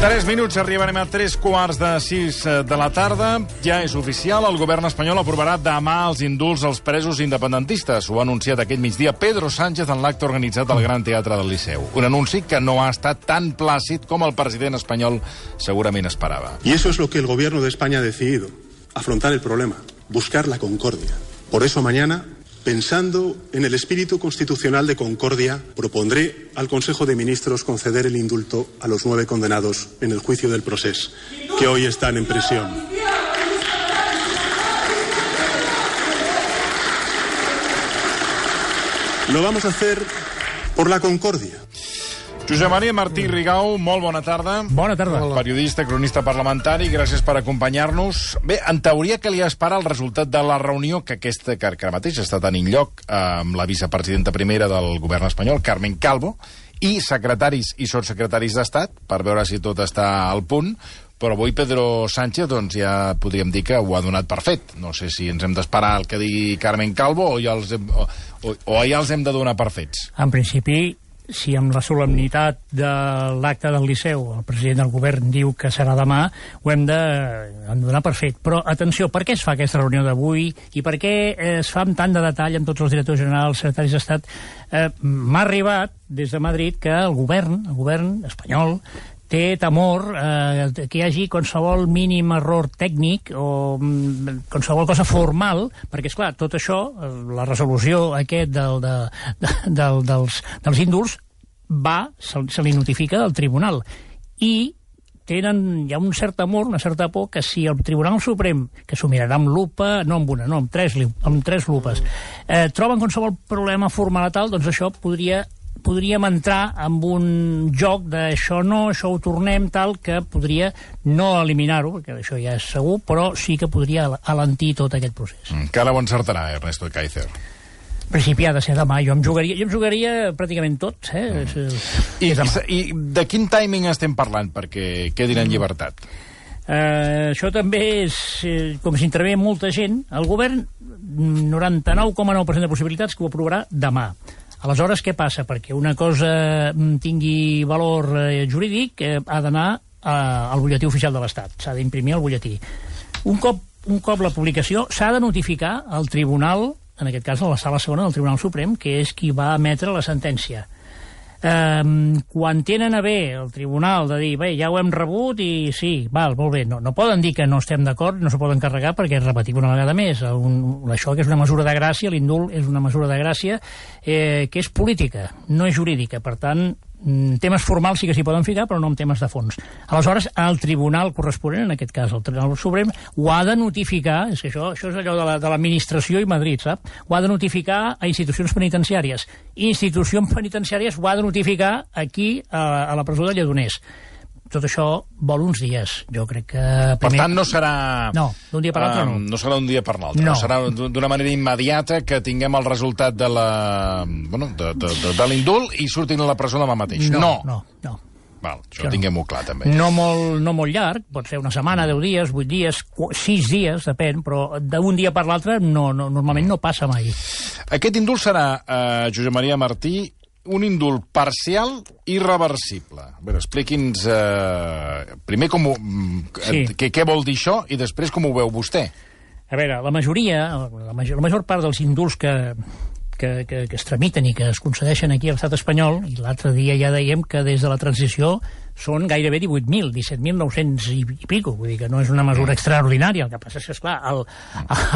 3 minuts, arribarem a 3 quarts de 6 de la tarda. Ja és oficial, el govern espanyol aprovarà demà els indults als presos independentistes. Ho ha anunciat aquest migdia Pedro Sánchez en l'acte organitzat al Gran Teatre del Liceu. Un anunci que no ha estat tan plàcid com el president espanyol segurament esperava. Y eso es lo que el gobierno de España ha decidido, afrontar el problema, buscar la concordia. Por eso mañana Pensando en el espíritu constitucional de concordia, propondré al Consejo de Ministros conceder el indulto a los nueve condenados en el juicio del proceso, que hoy están en prisión. Lo vamos a hacer por la concordia. Josep Maria Martí Rigau, molt bona tarda. Bona tarda. Periodista, cronista parlamentari, gràcies per acompanyar-nos. Bé, en teoria, que li espera el resultat de la reunió que aquesta que ara mateix està tenint lloc amb la vicepresidenta primera del govern espanyol, Carmen Calvo, i secretaris i sotssecretaris d'Estat, per veure si tot està al punt, però avui Pedro Sánchez doncs, ja podríem dir que ho ha donat per fet. No sé si ens hem d'esperar el que digui Carmen Calvo o ja els hem, o, o, o ja els hem de donar per fets. En principi, si amb la solemnitat de l'acte del Liceu el president del govern diu que serà demà, ho hem de, hem de donar per fet. Però, atenció, per què es fa aquesta reunió d'avui i per què es fa amb tant de detall amb tots els directors generals, secretaris d'Estat? Eh, M'ha arribat des de Madrid que el govern, el govern espanyol, té temor eh, que hi hagi qualsevol mínim error tècnic o mm, qualsevol cosa formal, perquè, és clar tot això, eh, la resolució aquest del, de, de, del, dels, dels índols, va, se, se li notifica al tribunal. I tenen, hi ha un cert amor, una certa por, que si el Tribunal Suprem, que s'ho mirarà amb lupa, no amb una, no, amb tres, amb tres lupes, eh, troben qualsevol problema formal tal, doncs això podria podríem entrar amb un joc d'això no, això ho tornem, tal, que podria no eliminar-ho, perquè això ja és segur, però sí que podria alentir tot aquest procés. Mm, que ara ho encertarà, Ernesto Kaiser. En principi ha de ser demà, jo em jugaria, jo em jugaria pràcticament tot. Eh? Mm. És, I, és I de quin timing estem parlant perquè quedin en llibertat? Uh, això també és, eh, com si intervé molta gent, el govern 99,9% de possibilitats que ho aprovarà demà. Aleshores, què passa? Perquè una cosa mm, tingui valor eh, jurídic eh, ha d'anar eh, al butlletí oficial de l'Estat, s'ha d'imprimir al butlletí. Un cop, un cop la publicació s'ha de notificar al tribunal, en aquest cas a la sala segona del Tribunal Suprem, que és qui va emetre la sentència eh, quan tenen a bé el tribunal de dir, bé, ja ho hem rebut i sí, val, molt bé, no, no poden dir que no estem d'acord, no s'ho poden carregar perquè repetim una vegada més, un, això que és una mesura de gràcia, l'indult és una mesura de gràcia eh, que és política, no és jurídica, per tant, temes formals sí que s'hi poden ficar, però no en temes de fons. Aleshores, el tribunal corresponent, en aquest cas el Tribunal Suprem, ho ha de notificar, és que això, això és allò de l'administració la, de i Madrid, sap? Ho ha de notificar a institucions penitenciàries. Institucions penitenciàries ho ha de notificar aquí, a, a la presó de Lledoners tot això vol uns dies. Jo crec que... Primer... Per tant, no serà... No, d'un dia per l'altre no. No serà d'un dia per l'altre. No. Serà d'una manera immediata que tinguem el resultat de la... Bueno, de, de, de, de l'indult i surtin a la presó demà mateix. No, no. no, no. Val, això no. tinguem-ho clar, també. No molt, no molt llarg, pot ser una setmana, deu dies, vuit dies, sis dies, depèn, però d'un dia per l'altre no, no, normalment no passa mai. Aquest indult serà, eh, Josep Maria Martí, un indult parcial i reversible. A veure, expliqui'ns eh, primer com ho, mm, sí. què, què vol dir això i després com ho veu vostè. A veure, la majoria, la major, la major part dels indults que, que, que, que es tramiten i que es concedeixen aquí a l'estat espanyol, i l'altre dia ja dèiem que des de la transició són gairebé 18.000, 17.900 i, i pico, vull dir que no és una mesura extraordinària, el que passa és que, esclar, el,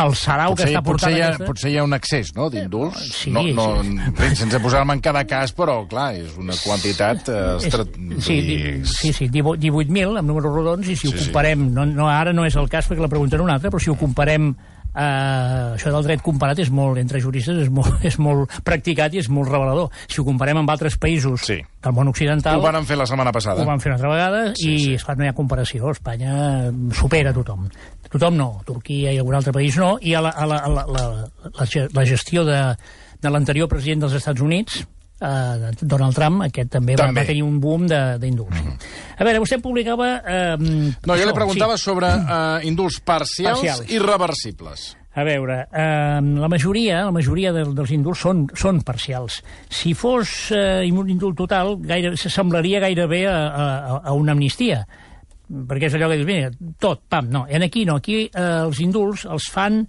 el sarau potser, que està portant... Potser hi ha, aquesta... potser hi ha un excés, no?, d'indults. Sí, no, no, sí. Sense posar-me en cada cas, però, clar, és una quantitat... Eh, estra... sí, i... sí, sí, 18.000 amb números rodons, i si sí, ho comparem, sí. no, no, ara no és el cas perquè la pregunta era una altra, però si ho comparem Uh, això del dret comparat és molt, entre juristes, és molt, és molt practicat i és molt revelador. Si ho comparem amb altres països sí. del món occidental... Ho van fer la setmana passada. Ho van fer una altra vegada sí, i, sí. esclar, no hi ha comparació. Espanya supera tothom. Tothom no. Turquia i algun altre país no. I a la, a la, a la, la, la, la gestió de, de l'anterior president dels Estats Units, eh, Donald Trump, aquest també, també. Va, va tenir un boom d'indults. Mm -hmm. A veure, vostè publicava... Eh, no, jo li preguntava sí. sobre eh, indults parcials, parcials i reversibles. A veure, eh, la majoria, la majoria de, dels indults són, són parcials. Si fos eh, un indult total, gaire, semblaria gairebé a, a, a una amnistia perquè és allò que dius, mira, tot, pam, no. En aquí no, aquí eh, els indults els fan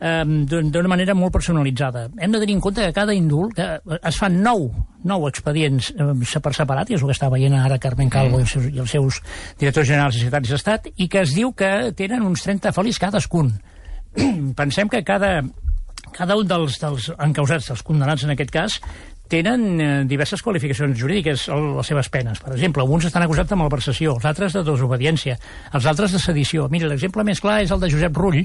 eh, d'una manera molt personalitzada. Hem de tenir en compte que cada indult que es fan nou, nou expedients eh, per separat, i és el que està veient ara Carmen Calvo mm. i, els seus, i els seus directors generals i secretaris d'Estat, i que es diu que tenen uns 30 folis cadascun. pensem que cada, cada un dels, dels encausats, dels condemnats en aquest cas, tenen eh, diverses qualificacions jurídiques a les seves penes. Per exemple, alguns estan acusats de malversació, els altres de desobediència, els altres de sedició. Mira, l'exemple més clar és el de Josep Rull,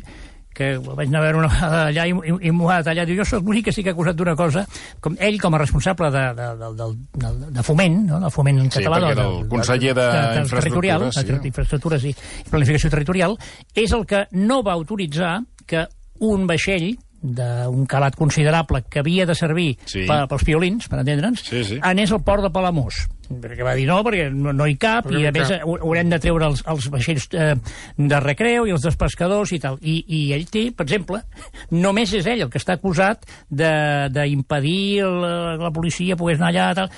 que vaig anar a veure una vegada allà i, i, i m'ho ha detallat. Jo sóc l'únic que sí que ha acusat d'una cosa, com ell com a responsable de, de, de, de, de, de foment, no? de foment en català... Sí, perquè el conseller d'infraestructures... Sí. Infraestructures i planificació territorial, és el que no va autoritzar que un vaixell d'un calat considerable que havia de servir sí. per, pels piolins, per entendre'ns, sí, sí. anés al port de Palamós perquè va dir no, perquè no, no hi cap perquè i a més cap. haurem de treure els, els vaixells eh, de recreu i els dels pescadors i tal, I, i ell té, per exemple només és ell el que està acusat d'impedir la, la policia pogués anar allà tal.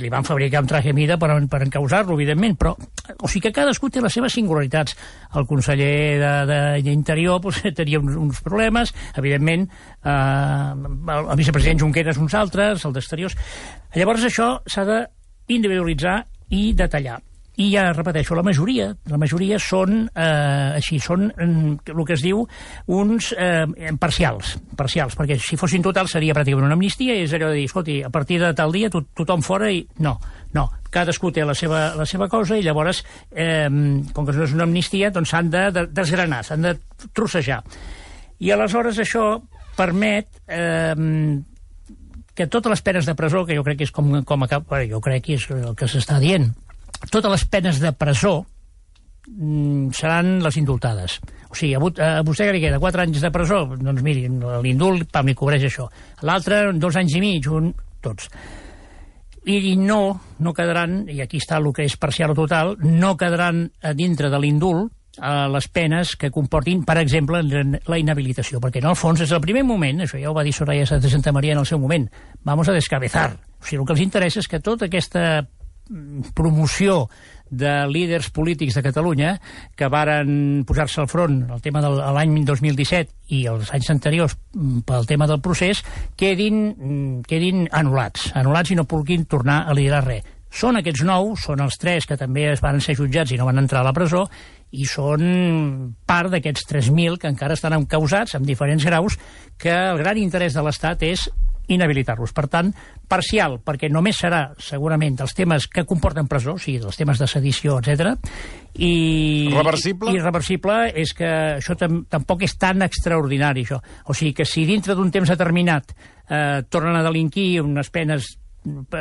li van fabricar un traje mida per, per encausar-lo, evidentment però, o sigui que cadascú té les seves singularitats el conseller d'Interior pues, tenia uns, uns problemes evidentment eh, el, el vicepresident Junqueras uns altres, el d'Exteriors llavors això s'ha de individualitzar i detallar. I ja repeteixo, la majoria, la majoria són eh, així, són mm, el que es diu uns eh, parcials, parcials, perquè si fossin totals seria pràcticament una amnistia i és allò de dir, escolti, a partir de tal dia to tothom fora i... No, no, cadascú té la seva, la seva cosa i llavors, eh, com que no és una amnistia, doncs s'han de, de desgranar, s'han de trossejar. I aleshores això permet eh, que totes les penes de presó, que jo crec que és com, com a cap, jo crec que és el que s'està dient, totes les penes de presó mm, seran les indultades. O sigui, a vostè que li queda 4 anys de presó, doncs miri, l'indult, pam, li cobreix això. L'altre, dos anys i mig, un, tots. I, I no, no quedaran, i aquí està el que és parcial o total, no quedaran a dintre de l'indult a les penes que comportin, per exemple, la inhabilitació, perquè en el fons és el primer moment, això ja ho va dir Soraya de Santa Maria en el seu moment, vamos a descabezar. O sigui, el que els interessa és que tota aquesta mm, promoció de líders polítics de Catalunya que varen posar-se al front el tema de l'any 2017 i els anys anteriors mm, pel tema del procés quedin, mm, quedin anul·lats, anul·lats i no puguin tornar a liderar res. Són aquests nou, són els tres que també es van ser jutjats i no van entrar a la presó, i són part d'aquests 3.000 que encara estan encausats amb diferents graus, que el gran interès de l'Estat és inhabilitar-los. Per tant, parcial, perquè només serà segurament dels temes que comporten presó, o sigui, dels temes de sedició, etc. I, reversible? I, i reversible és que això tam tampoc és tan extraordinari, això. O sigui que si dintre d'un temps determinat eh, tornen a delinquir unes penes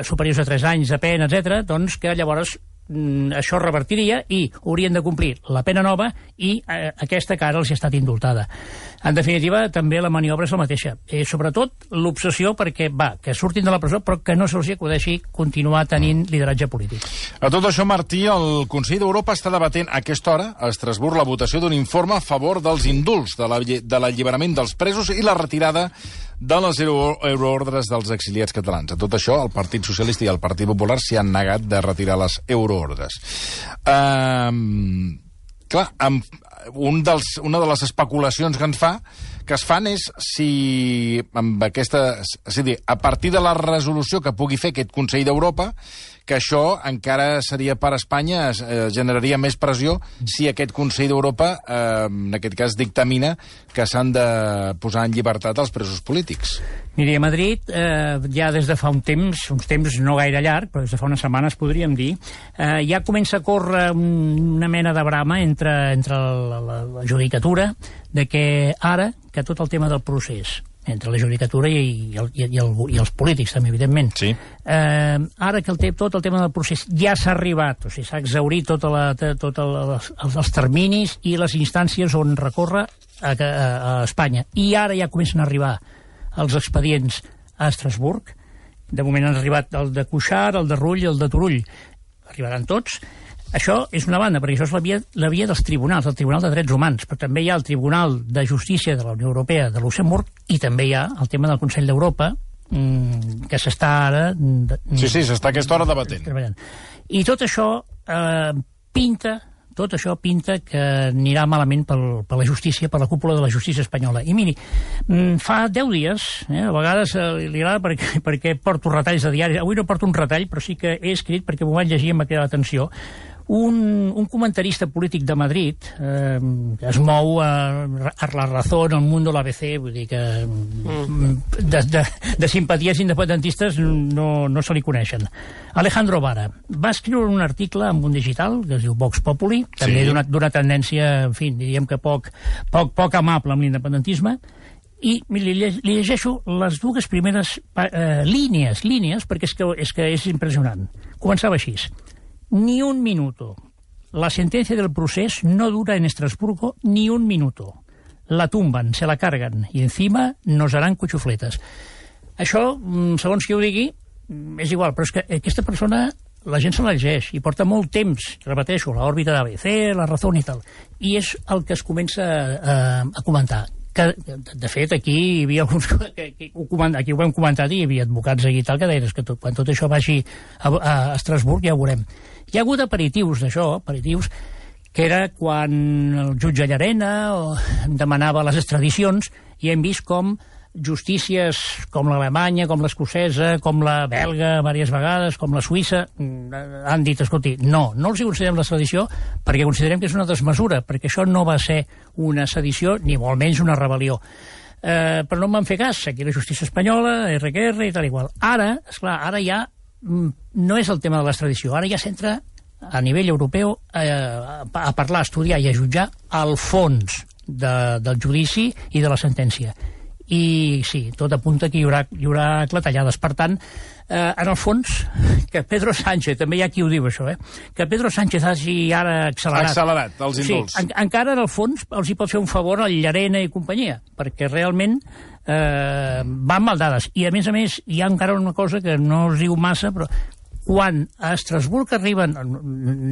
superiors a 3 anys de pena, etc., doncs que llavors mm, això revertiria i haurien de complir la pena nova i eh, aquesta que ara els ha estat indultada. En definitiva, també la maniobra és la mateixa. Eh, sobretot l'obsessió perquè, va, que surtin de la presó però que no se'ls acudeixi continuar tenint lideratge polític. A tot això, Martí, el Consell d'Europa està debatent a aquesta hora a Estrasburg la votació d'un informe a favor dels indults, de l'alliberament dels presos i la retirada de les euroordres dels exiliats catalans. A tot això, el Partit Socialista i el Partit Popular s'hi han negat de retirar les euroordres. Um, clar, amb un dels, una de les especulacions que ens fa que es fan és si amb aquesta, és a dir, a partir de la resolució que pugui fer aquest Consell d'Europa, que això encara seria per Espanya, eh, generaria més pressió si aquest Consell d'Europa, eh, en aquest cas, dictamina que s'han de posar en llibertat els presos polítics. Miri, a Madrid, eh, ja des de fa un temps, uns temps no gaire llarg, però des de fa unes setmanes podríem dir, eh, ja comença a córrer una mena de brama entre, entre la, la, la judicatura de que ara, que tot el tema del procés entre la judicatura i, i, el, i, el, i els polítics, també, evidentment. Sí. Eh, ara que el, tot el tema del procés ja s'ha arribat, o sigui, s'ha exaurit tot, la, tot el, els, els terminis i les instàncies on recorre a, a, a Espanya. I ara ja comencen a arribar els expedients a Estrasburg. De moment han arribat el de Cuixart, el de Rull i el de Turull. Arribaran tots Això és una banda, perquè això és la via, la via dels tribunals, el Tribunal de Drets Humans, però també hi ha el Tribunal de Justícia de la Unió Europea de Luxemburg i també hi ha el tema del Consell d'Europa, mm, que s'està ara... mm, Sí, sí, s'està a aquesta hora debatent. treballant. I tot això eh, pinta tot això pinta que anirà malament pel, per la justícia, per la cúpula de la justícia espanyola. I miri, mm, fa 10 dies, eh, a vegades eh, li agrada perquè, perquè porto retalls de diaris, avui no porto un retall, però sí que he escrit perquè m'ho vaig llegir i m'ha cridat l'atenció, un, un comentarista polític de Madrid eh, que es mou a, a la raó en el món de l'ABC, vull dir que mm. de, de, de simpaties independentistes no, no se li coneixen. Alejandro Vara va escriure un article en un digital que es diu Vox Populi, també Sí. d'una tendència, en fi, diríem que poc, poc, poc amable amb l'independentisme, i li, li llegeixo les dues primeres eh, línies, línies, perquè és que, és que és impressionant. Començava així. Ni un minuto. La sentencia del procés no dura en Estrasburgo ni un minuto. La tumban, se la cargan y encima nos harán cuchufletes. Això, mm, segons qui ho digui, mm, és igual, però és que aquesta persona la gent se llegeix i porta molt temps, repeteixo, l'òrbita d'ABC, la raó i tal, i és el que es comença a, a comentar que, de, fet, aquí hi havia alguns que, que ho aquí ho hem comentat i hi havia advocats aquí i tal que deien "És que tot, quan tot això vagi a, a Estrasburg ja ho veurem. Hi ha hagut aperitius d'això, aperitius, que era quan el jutge Llarena demanava les extradicions i hem vist com justícies com l'alemanya, com l'escocesa, com la belga diverses vegades, com la suïssa, mm, han dit, escolti, no, no els hi considerem la sedició perquè considerem que és una desmesura, perquè això no va ser una sedició ni molt menys una rebel·lió. Eh, però no em van fer cas, aquí la justícia espanyola, RQR i tal igual. Ara, esclar, ara ja no és el tema de l'extradició, ara ja s'entra a nivell europeu eh, a, parlar, a estudiar i a jutjar el fons de, del judici i de la sentència. I sí, tot apunta que hi haurà, hi haurà clatellades. Per tant, eh, en el fons, que Pedro Sánchez, també hi ha qui ho diu això, eh, que Pedro Sánchez hagi ara accelerat... Accelerat, els indults. Sí, en, encara en el fons els hi pot fer un favor al Llarena i companyia, perquè realment eh, van mal dades. I a més a més hi ha encara una cosa que no es diu massa, però quan a Estrasburg arriben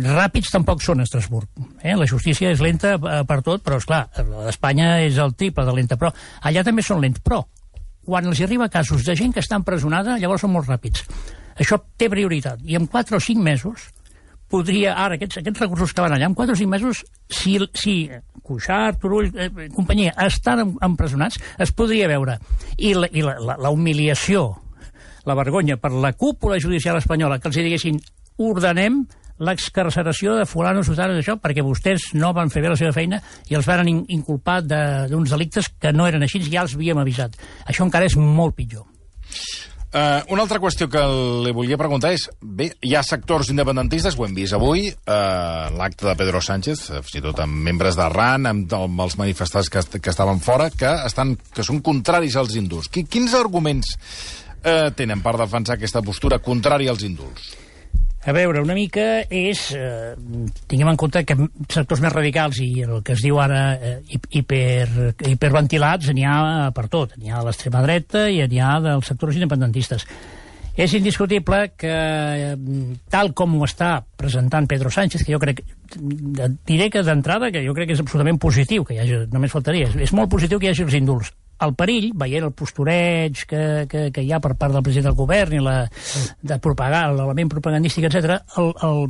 ràpids tampoc són a Estrasburg eh? la justícia és lenta eh, per tot però esclar, la d'Espanya és el triple de lenta però allà també són lents però quan els arriba casos de gent que està empresonada llavors són molt ràpids això té prioritat i en 4 o 5 mesos podria, ara, aquests, aquests recursos que van allà, en 4 o 5 mesos, si, si Cuixart, Turull, eh, companyia, estan em- empresonats, es podria veure. I la, i la, la, la humiliació, la vergonya per la cúpula judicial espanyola, que els diguessin ordenem l'excarceració de fulano, sutano, d'això, perquè vostès no van fer bé la seva feina i els van in inculpar de- d'uns delictes que no eren així, ja els havíem avisat. Això encara és molt pitjor. Uh, una altra qüestió que li volia preguntar és, bé, hi ha sectors independentistes, ho hem vist avui, uh, l'acte de Pedro Sánchez, eh, fins i tot amb membres d'Arran, amb, amb els manifestants que, que estaven fora, que, estan, que són contraris als indults. Qui, quins arguments uh, tenen per defensar aquesta postura contrària als indults? A veure, una mica és... Eh, tinguem en compte que sectors més radicals i el que es diu ara eh, hi- hiper, hiperventilats n'hi ha per tot. N'hi ha a l'extrema dreta i n'hi ha dels sectors independentistes. És indiscutible que, eh, tal com ho està presentant Pedro Sánchez, que jo crec... Diré que d'entrada que jo crec que és absolutament positiu, que hi hagi, només faltaria, és, és molt positiu que hi hagi els indults. El perill, veient el postureig que, que, que hi ha per part del president del govern i la, de propagar l'element propagandístic, etc, el, el,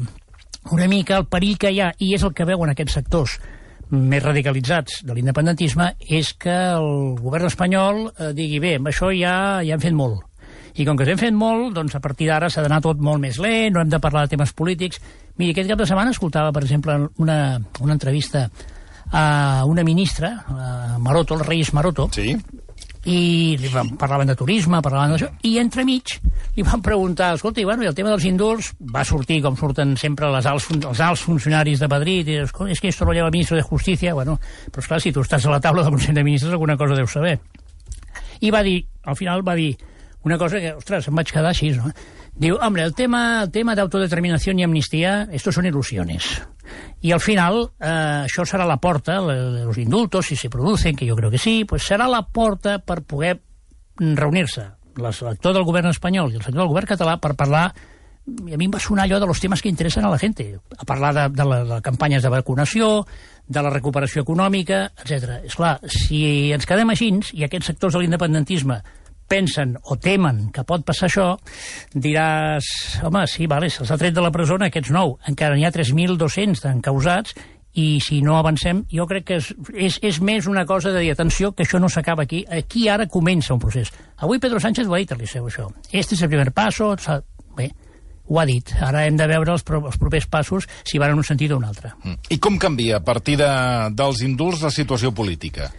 una mica el perill que hi ha, i és el que veuen aquests sectors més radicalitzats de l'independentisme, és que el govern espanyol eh, digui, bé, amb això ja, ja hem fet molt. I com que s'hem fet molt, doncs a partir d'ara s'ha d'anar tot molt més lent, no hem de parlar de temes polítics. Miri, aquest cap de setmana escoltava, per exemple, una, una entrevista a una ministra, a Maroto, el Reis Maroto, Sí? i li van, parlaven de turisme, parlaven d'això, i entremig li van preguntar, escolta, i, bueno, i el tema dels indults va sortir, com surten sempre les alts, els alts funcionaris de Madrid, i dius, "Escolta, és que esto lo lleva el ministro de Justícia, bueno, però esclar, si tu estàs a la taula del Consell de Ministres alguna cosa deus saber. I va dir, al final va dir una cosa que, ostres, em vaig quedar així, no? Diu, hombre, el tema, el tema de autodeterminación y amnistía, esto son ilusiones. Y al final, eh, això serà la porta, los indultos, si se producen, que jo crec que sí, pues serà la porta per poder reunir-se el sector del govern espanyol i el sector del govern català per parlar i a mi em va sonar allò de los temes que interessen a la gent, a parlar de, de, la, de campanyes de vacunació, de la recuperació econòmica, etc. És clar, si ens quedem així i aquests sectors de l'independentisme pensen o temen que pot passar això, diràs, home, sí, vale, se'ls ha tret de la presó aquests nou, encara n'hi ha 3.200 encausats, i si no avancem, jo crec que és, és, és més una cosa de dir, atenció, que això no s'acaba aquí, aquí ara comença un procés. Avui Pedro Sánchez ho ha dit al Liceu, això. Este és el primer passo, bé, ho ha dit. Ara hem de veure els, els propers passos si van en un sentit o un altre. Mm. I com canvia a partir de, dels indults la situació política?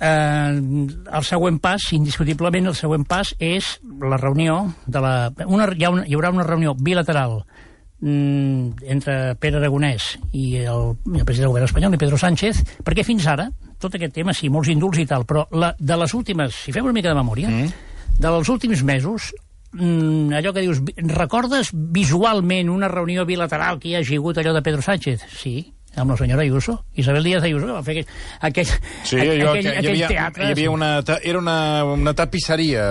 Eh, el següent pas, indiscutiblement, el següent pas és la reunió de la... Una, hi, ha una, hi haurà una reunió bilateral mm, entre Pere Aragonès i el, el president del govern espanyol, i Pedro Sánchez, perquè fins ara, tot aquest tema, sí, molts indults i tal, però la, de les últimes, si fem una mica de memòria, mm. dels últims mesos, mm, allò que dius, recordes visualment una reunió bilateral que hi hagi hagut allò de Pedro Sánchez? Sí, amb la senyora Ayuso, Isabel Díaz Ayuso, que va fer aquell, aquell, sí, allò, aquell, que, aquell hi havia, teatre. Hi havia una, era una, una tapisseria,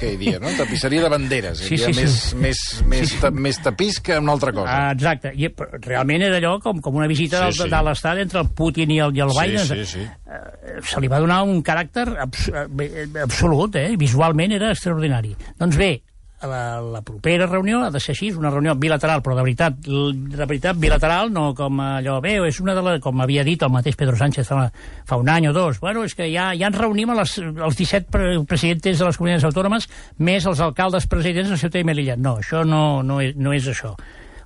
que hi havia, no? Tapisseria de banderes. Sí, hi havia sí, més, sí. més, més, ta, més tapís que una altra cosa. Ah, exacte. I, realment era allò com, com una visita Sí, sí, sí. sí. de l'estat entre el Putin i el, i el sí, Biden. sí, sí. Eh, se li va donar un caràcter abs eh, absolut, eh? visualment era extraordinari. Doncs bé, la, la propera reunió ha de ser així, una reunió bilateral, però de veritat, de veritat bilateral, no com allò, bé, és una de les, com havia dit el mateix Pedro Sánchez fa, fa un any o dos, bueno, és que ja, ja ens reunim a les, els 17 pre presidents de les comunitats autònomes més els alcaldes presidents de Ciutat i Melilla. No, això no, no, és, no és això.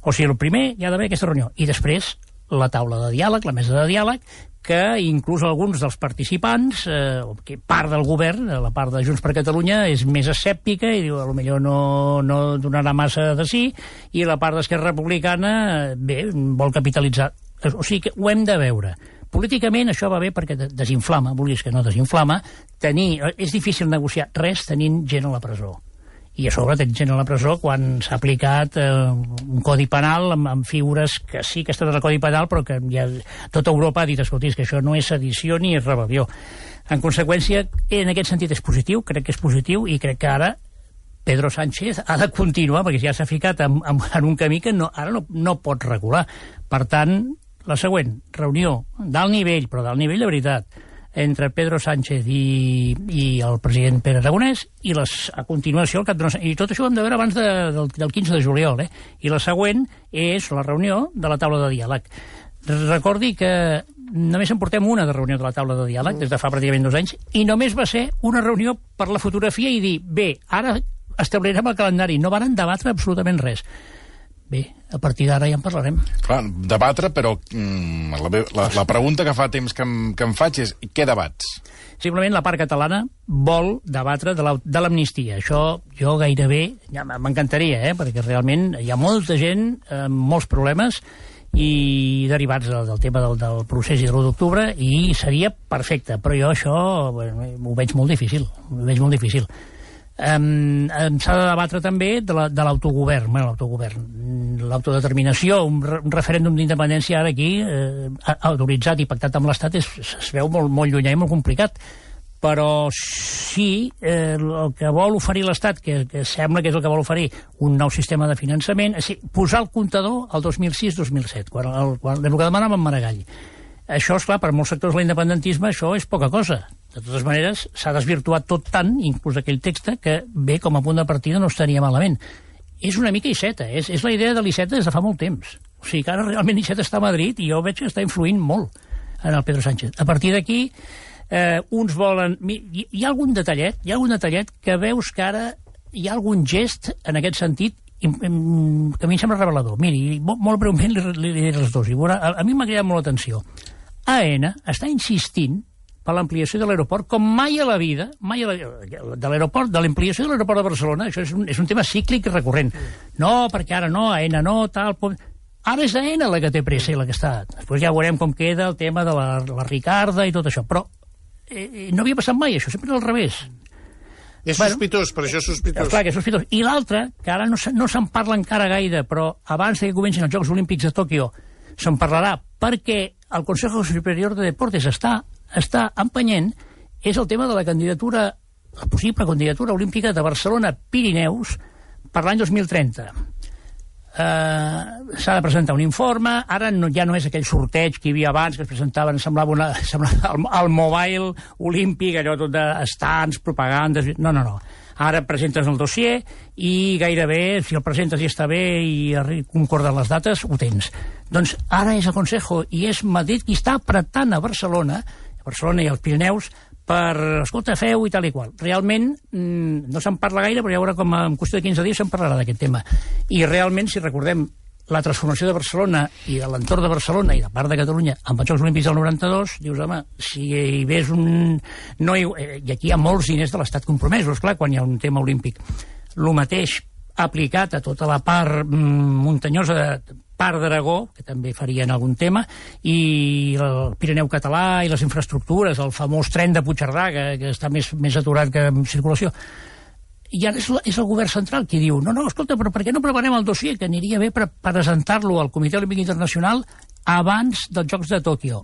O sigui, el primer hi ha d'haver aquesta reunió. I després, la taula de diàleg, la mesa de diàleg, que inclús alguns dels participants, eh, que part del govern, la part de Junts per Catalunya, és més escèptica i diu, a lo millor no, no donarà massa de sí, i la part d'Esquerra Republicana, eh, bé, vol capitalitzar. O sigui que ho hem de veure. Políticament això va bé perquè de- desinflama, vulguis que no desinflama, tenir, eh, és difícil negociar res tenint gent a la presó i a sobre tens gent a la presó quan s'ha aplicat eh, un codi penal amb, amb figures que sí que estan al codi penal però que ja, tota Europa ha dit escolti, que això no és sedició ni és rebel·lió en conseqüència, en aquest sentit és positiu crec que és positiu i crec que ara Pedro Sánchez ha de continuar perquè ja s'ha ficat en, en, en un camí que no, ara no, no pot regular. Per tant, la següent reunió d'alt nivell, però d'alt nivell de veritat entre Pedro Sánchez i, i el president Pere Aragonès i les, a continuació el cap d'una... i tot això ho hem de veure abans de, del, del 15 de juliol eh? i la següent és la reunió de la taula de diàleg. Recordi que només en portem una de reunió de la taula de diàleg des de fa pràcticament dos anys i només va ser una reunió per la fotografia i dir, bé, ara establirem el calendari. No van debatre absolutament res bé, a partir d'ara ja en parlarem Clar, debatre, però mm, la, la, la pregunta que fa temps que em, que em faig és què debats? Simplement la part catalana vol debatre de la- l'amnistia. Això jo gairebé, ja m'encantaria, eh? perquè realment hi ha molta gent amb molts problemes i derivats del, del tema del, del procés i de l'1 d'octubre i seria perfecte, però jo això bueno, ho veig molt difícil, ho veig molt difícil. Um, S'ha de debatre també de la- de l'autogovern, bueno, l'autogovern, l'autodeterminació, un, un referèndum d'independència ara aquí, eh, autoritzat i pactat amb l'Estat, es, veu molt, molt llunyà i molt complicat. Però sí, eh, el que vol oferir l'Estat, que, que sembla que és el que vol oferir, un nou sistema de finançament, a dir, posar el comptador al 2006-2007, quan, el, quan, el que demanava en Maragall. Això, és clar, per molts sectors de l'independentisme això és poca cosa. De totes maneres, s'ha desvirtuat tot tant, inclús aquell text, que bé, com a punt de partida no estaria malament. És una mica Iceta, és, és la idea de l'Iceta des de fa molt temps. O sigui que ara realment Iceta està a Madrid i jo veig que està influint molt en el Pedro Sánchez. A partir d'aquí, eh, uns volen... Hi, hi ha algun detallet, hi ha algun detallet que veus que ara hi ha algun gest en aquest sentit que a mi em sembla revelador. Miri, mo- molt breument li, li, li diré els dos. I veurà, a, a mi m'ha cridat molt l'atenció. AENA està insistint per l'ampliació de l'aeroport com mai a la vida, mai a la, de l'aeroport, de l'ampliació de l'aeroport de Barcelona, això és un, és un tema cíclic i recurrent. No, perquè ara no, AENA no, tal... pom- Ara és AENA la que té pressa i la que està. Després ja veurem com queda el tema de la, la Ricarda i tot això. Però eh, eh, no havia passat mai, això sempre al revés. És Bueno. sospitós, per això és sospitós. Clar, que és sospitós. I l'altre, que ara no, se- no se'n parla encara gaire, però abans que comencin els Jocs Olímpics de Tòquio se'n parlarà, perquè el Consejo Superior de Deportes està, està empenyent, és el tema de la candidatura, la possible candidatura olímpica de Barcelona-Pirineus per l'any 2030 eh, s'ha de presentar un informe, ara no, ja no és aquell sorteig que hi havia abans, que es presentaven, semblava, una, semblava el, el mobile olímpic, allò tot d'estants, propagandes... No, no, no. Ara presentes el dossier i gairebé, si el presentes i està bé i concorden les dates, ho tens. Doncs ara és el Consejo i és Madrid qui està apretant a Barcelona, Barcelona i als Pirineus, per, escolta, feu i tal i qual. Realment, mm, no se'n parla gaire, però ja veurà com en qüestió de 15 dies se'n parlarà d'aquest tema. I realment, si recordem la transformació de Barcelona i de l'entorn de Barcelona i de part de Catalunya amb els Jocs Olímpics del 92, dius, home, si hi ves un... No hi... eh, I aquí hi ha molts diners de l'Estat compromesos, clar, quan hi ha un tema olímpic. El mateix aplicat a tota la part mm, muntanyosa de part d'Aragó, que també farien algun tema, i el Pirineu català i les infraestructures, el famós tren de Puigcerdà, que, que està més, més aturat que en circulació. I ara és, la- és el govern central qui diu no, no, escolta, però per què no preparem el dossier que aniria bé per presentar-lo al Comitè Olímpic Internacional abans dels Jocs de Tòquio?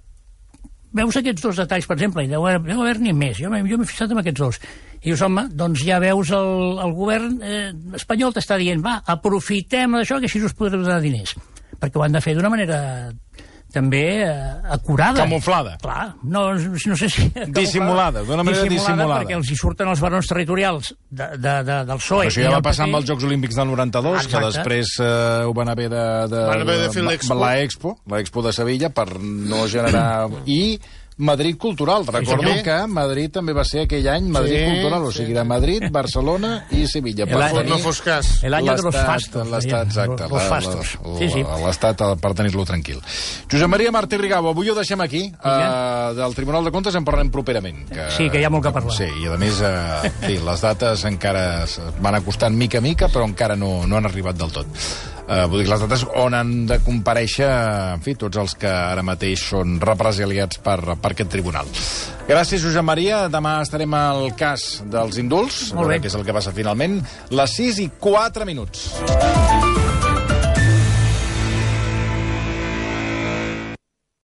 Veus aquests dos detalls, per exemple, i deu, haver- deu haver-n'hi més, jo, jo m'he fixat en aquests dos. I dius, home, doncs ja veus el, el govern eh, espanyol t'està dient, va, aprofitem d'això que així us podrem donar diners. Perquè ho han de fer d'una manera també eh, acurada. Camuflada. Clar, no, no sé si... Dissimulada, d'una manera dissimulada. Perquè els hi surten els barons territorials de, de, de, del PSOE. Això ja va del passar amb els Jocs Olímpics del 92, que Exacte. després eh, ho van haver de... de Van haver de fer l'Expo. La Expo, la Expo de Sevilla, per no generar... I Madrid Cultural. Recordo senyor. que Madrid també va ser aquell any Madrid Sí, Cultural, o sigui, de Madrid, Barcelona i Sevilla. El per any- tenir No fos cas. El año de los fastos. L'estat, exacte. Los fastos. la- Sí, sí. L'estat per tenir-lo tranquil. Josep Maria Martí Rigau, avui ho deixem aquí. Uh, del Tribunal de Comptes en parlarem properament. Que, Sí, que hi ha molt que parlar. Sí, i a més, uh, en fi, les dates encara van acostant mica a mica, però encara no, no han arribat del tot. Uh, vull dir, les dates on han de compareixer, en fi, tots els que ara mateix són represaliats per, per aquest tribunal. Gràcies, Josep Maria. Demà estarem al cas dels indults, Molt bé. què és el que passa finalment. Les 6 i 4 minuts.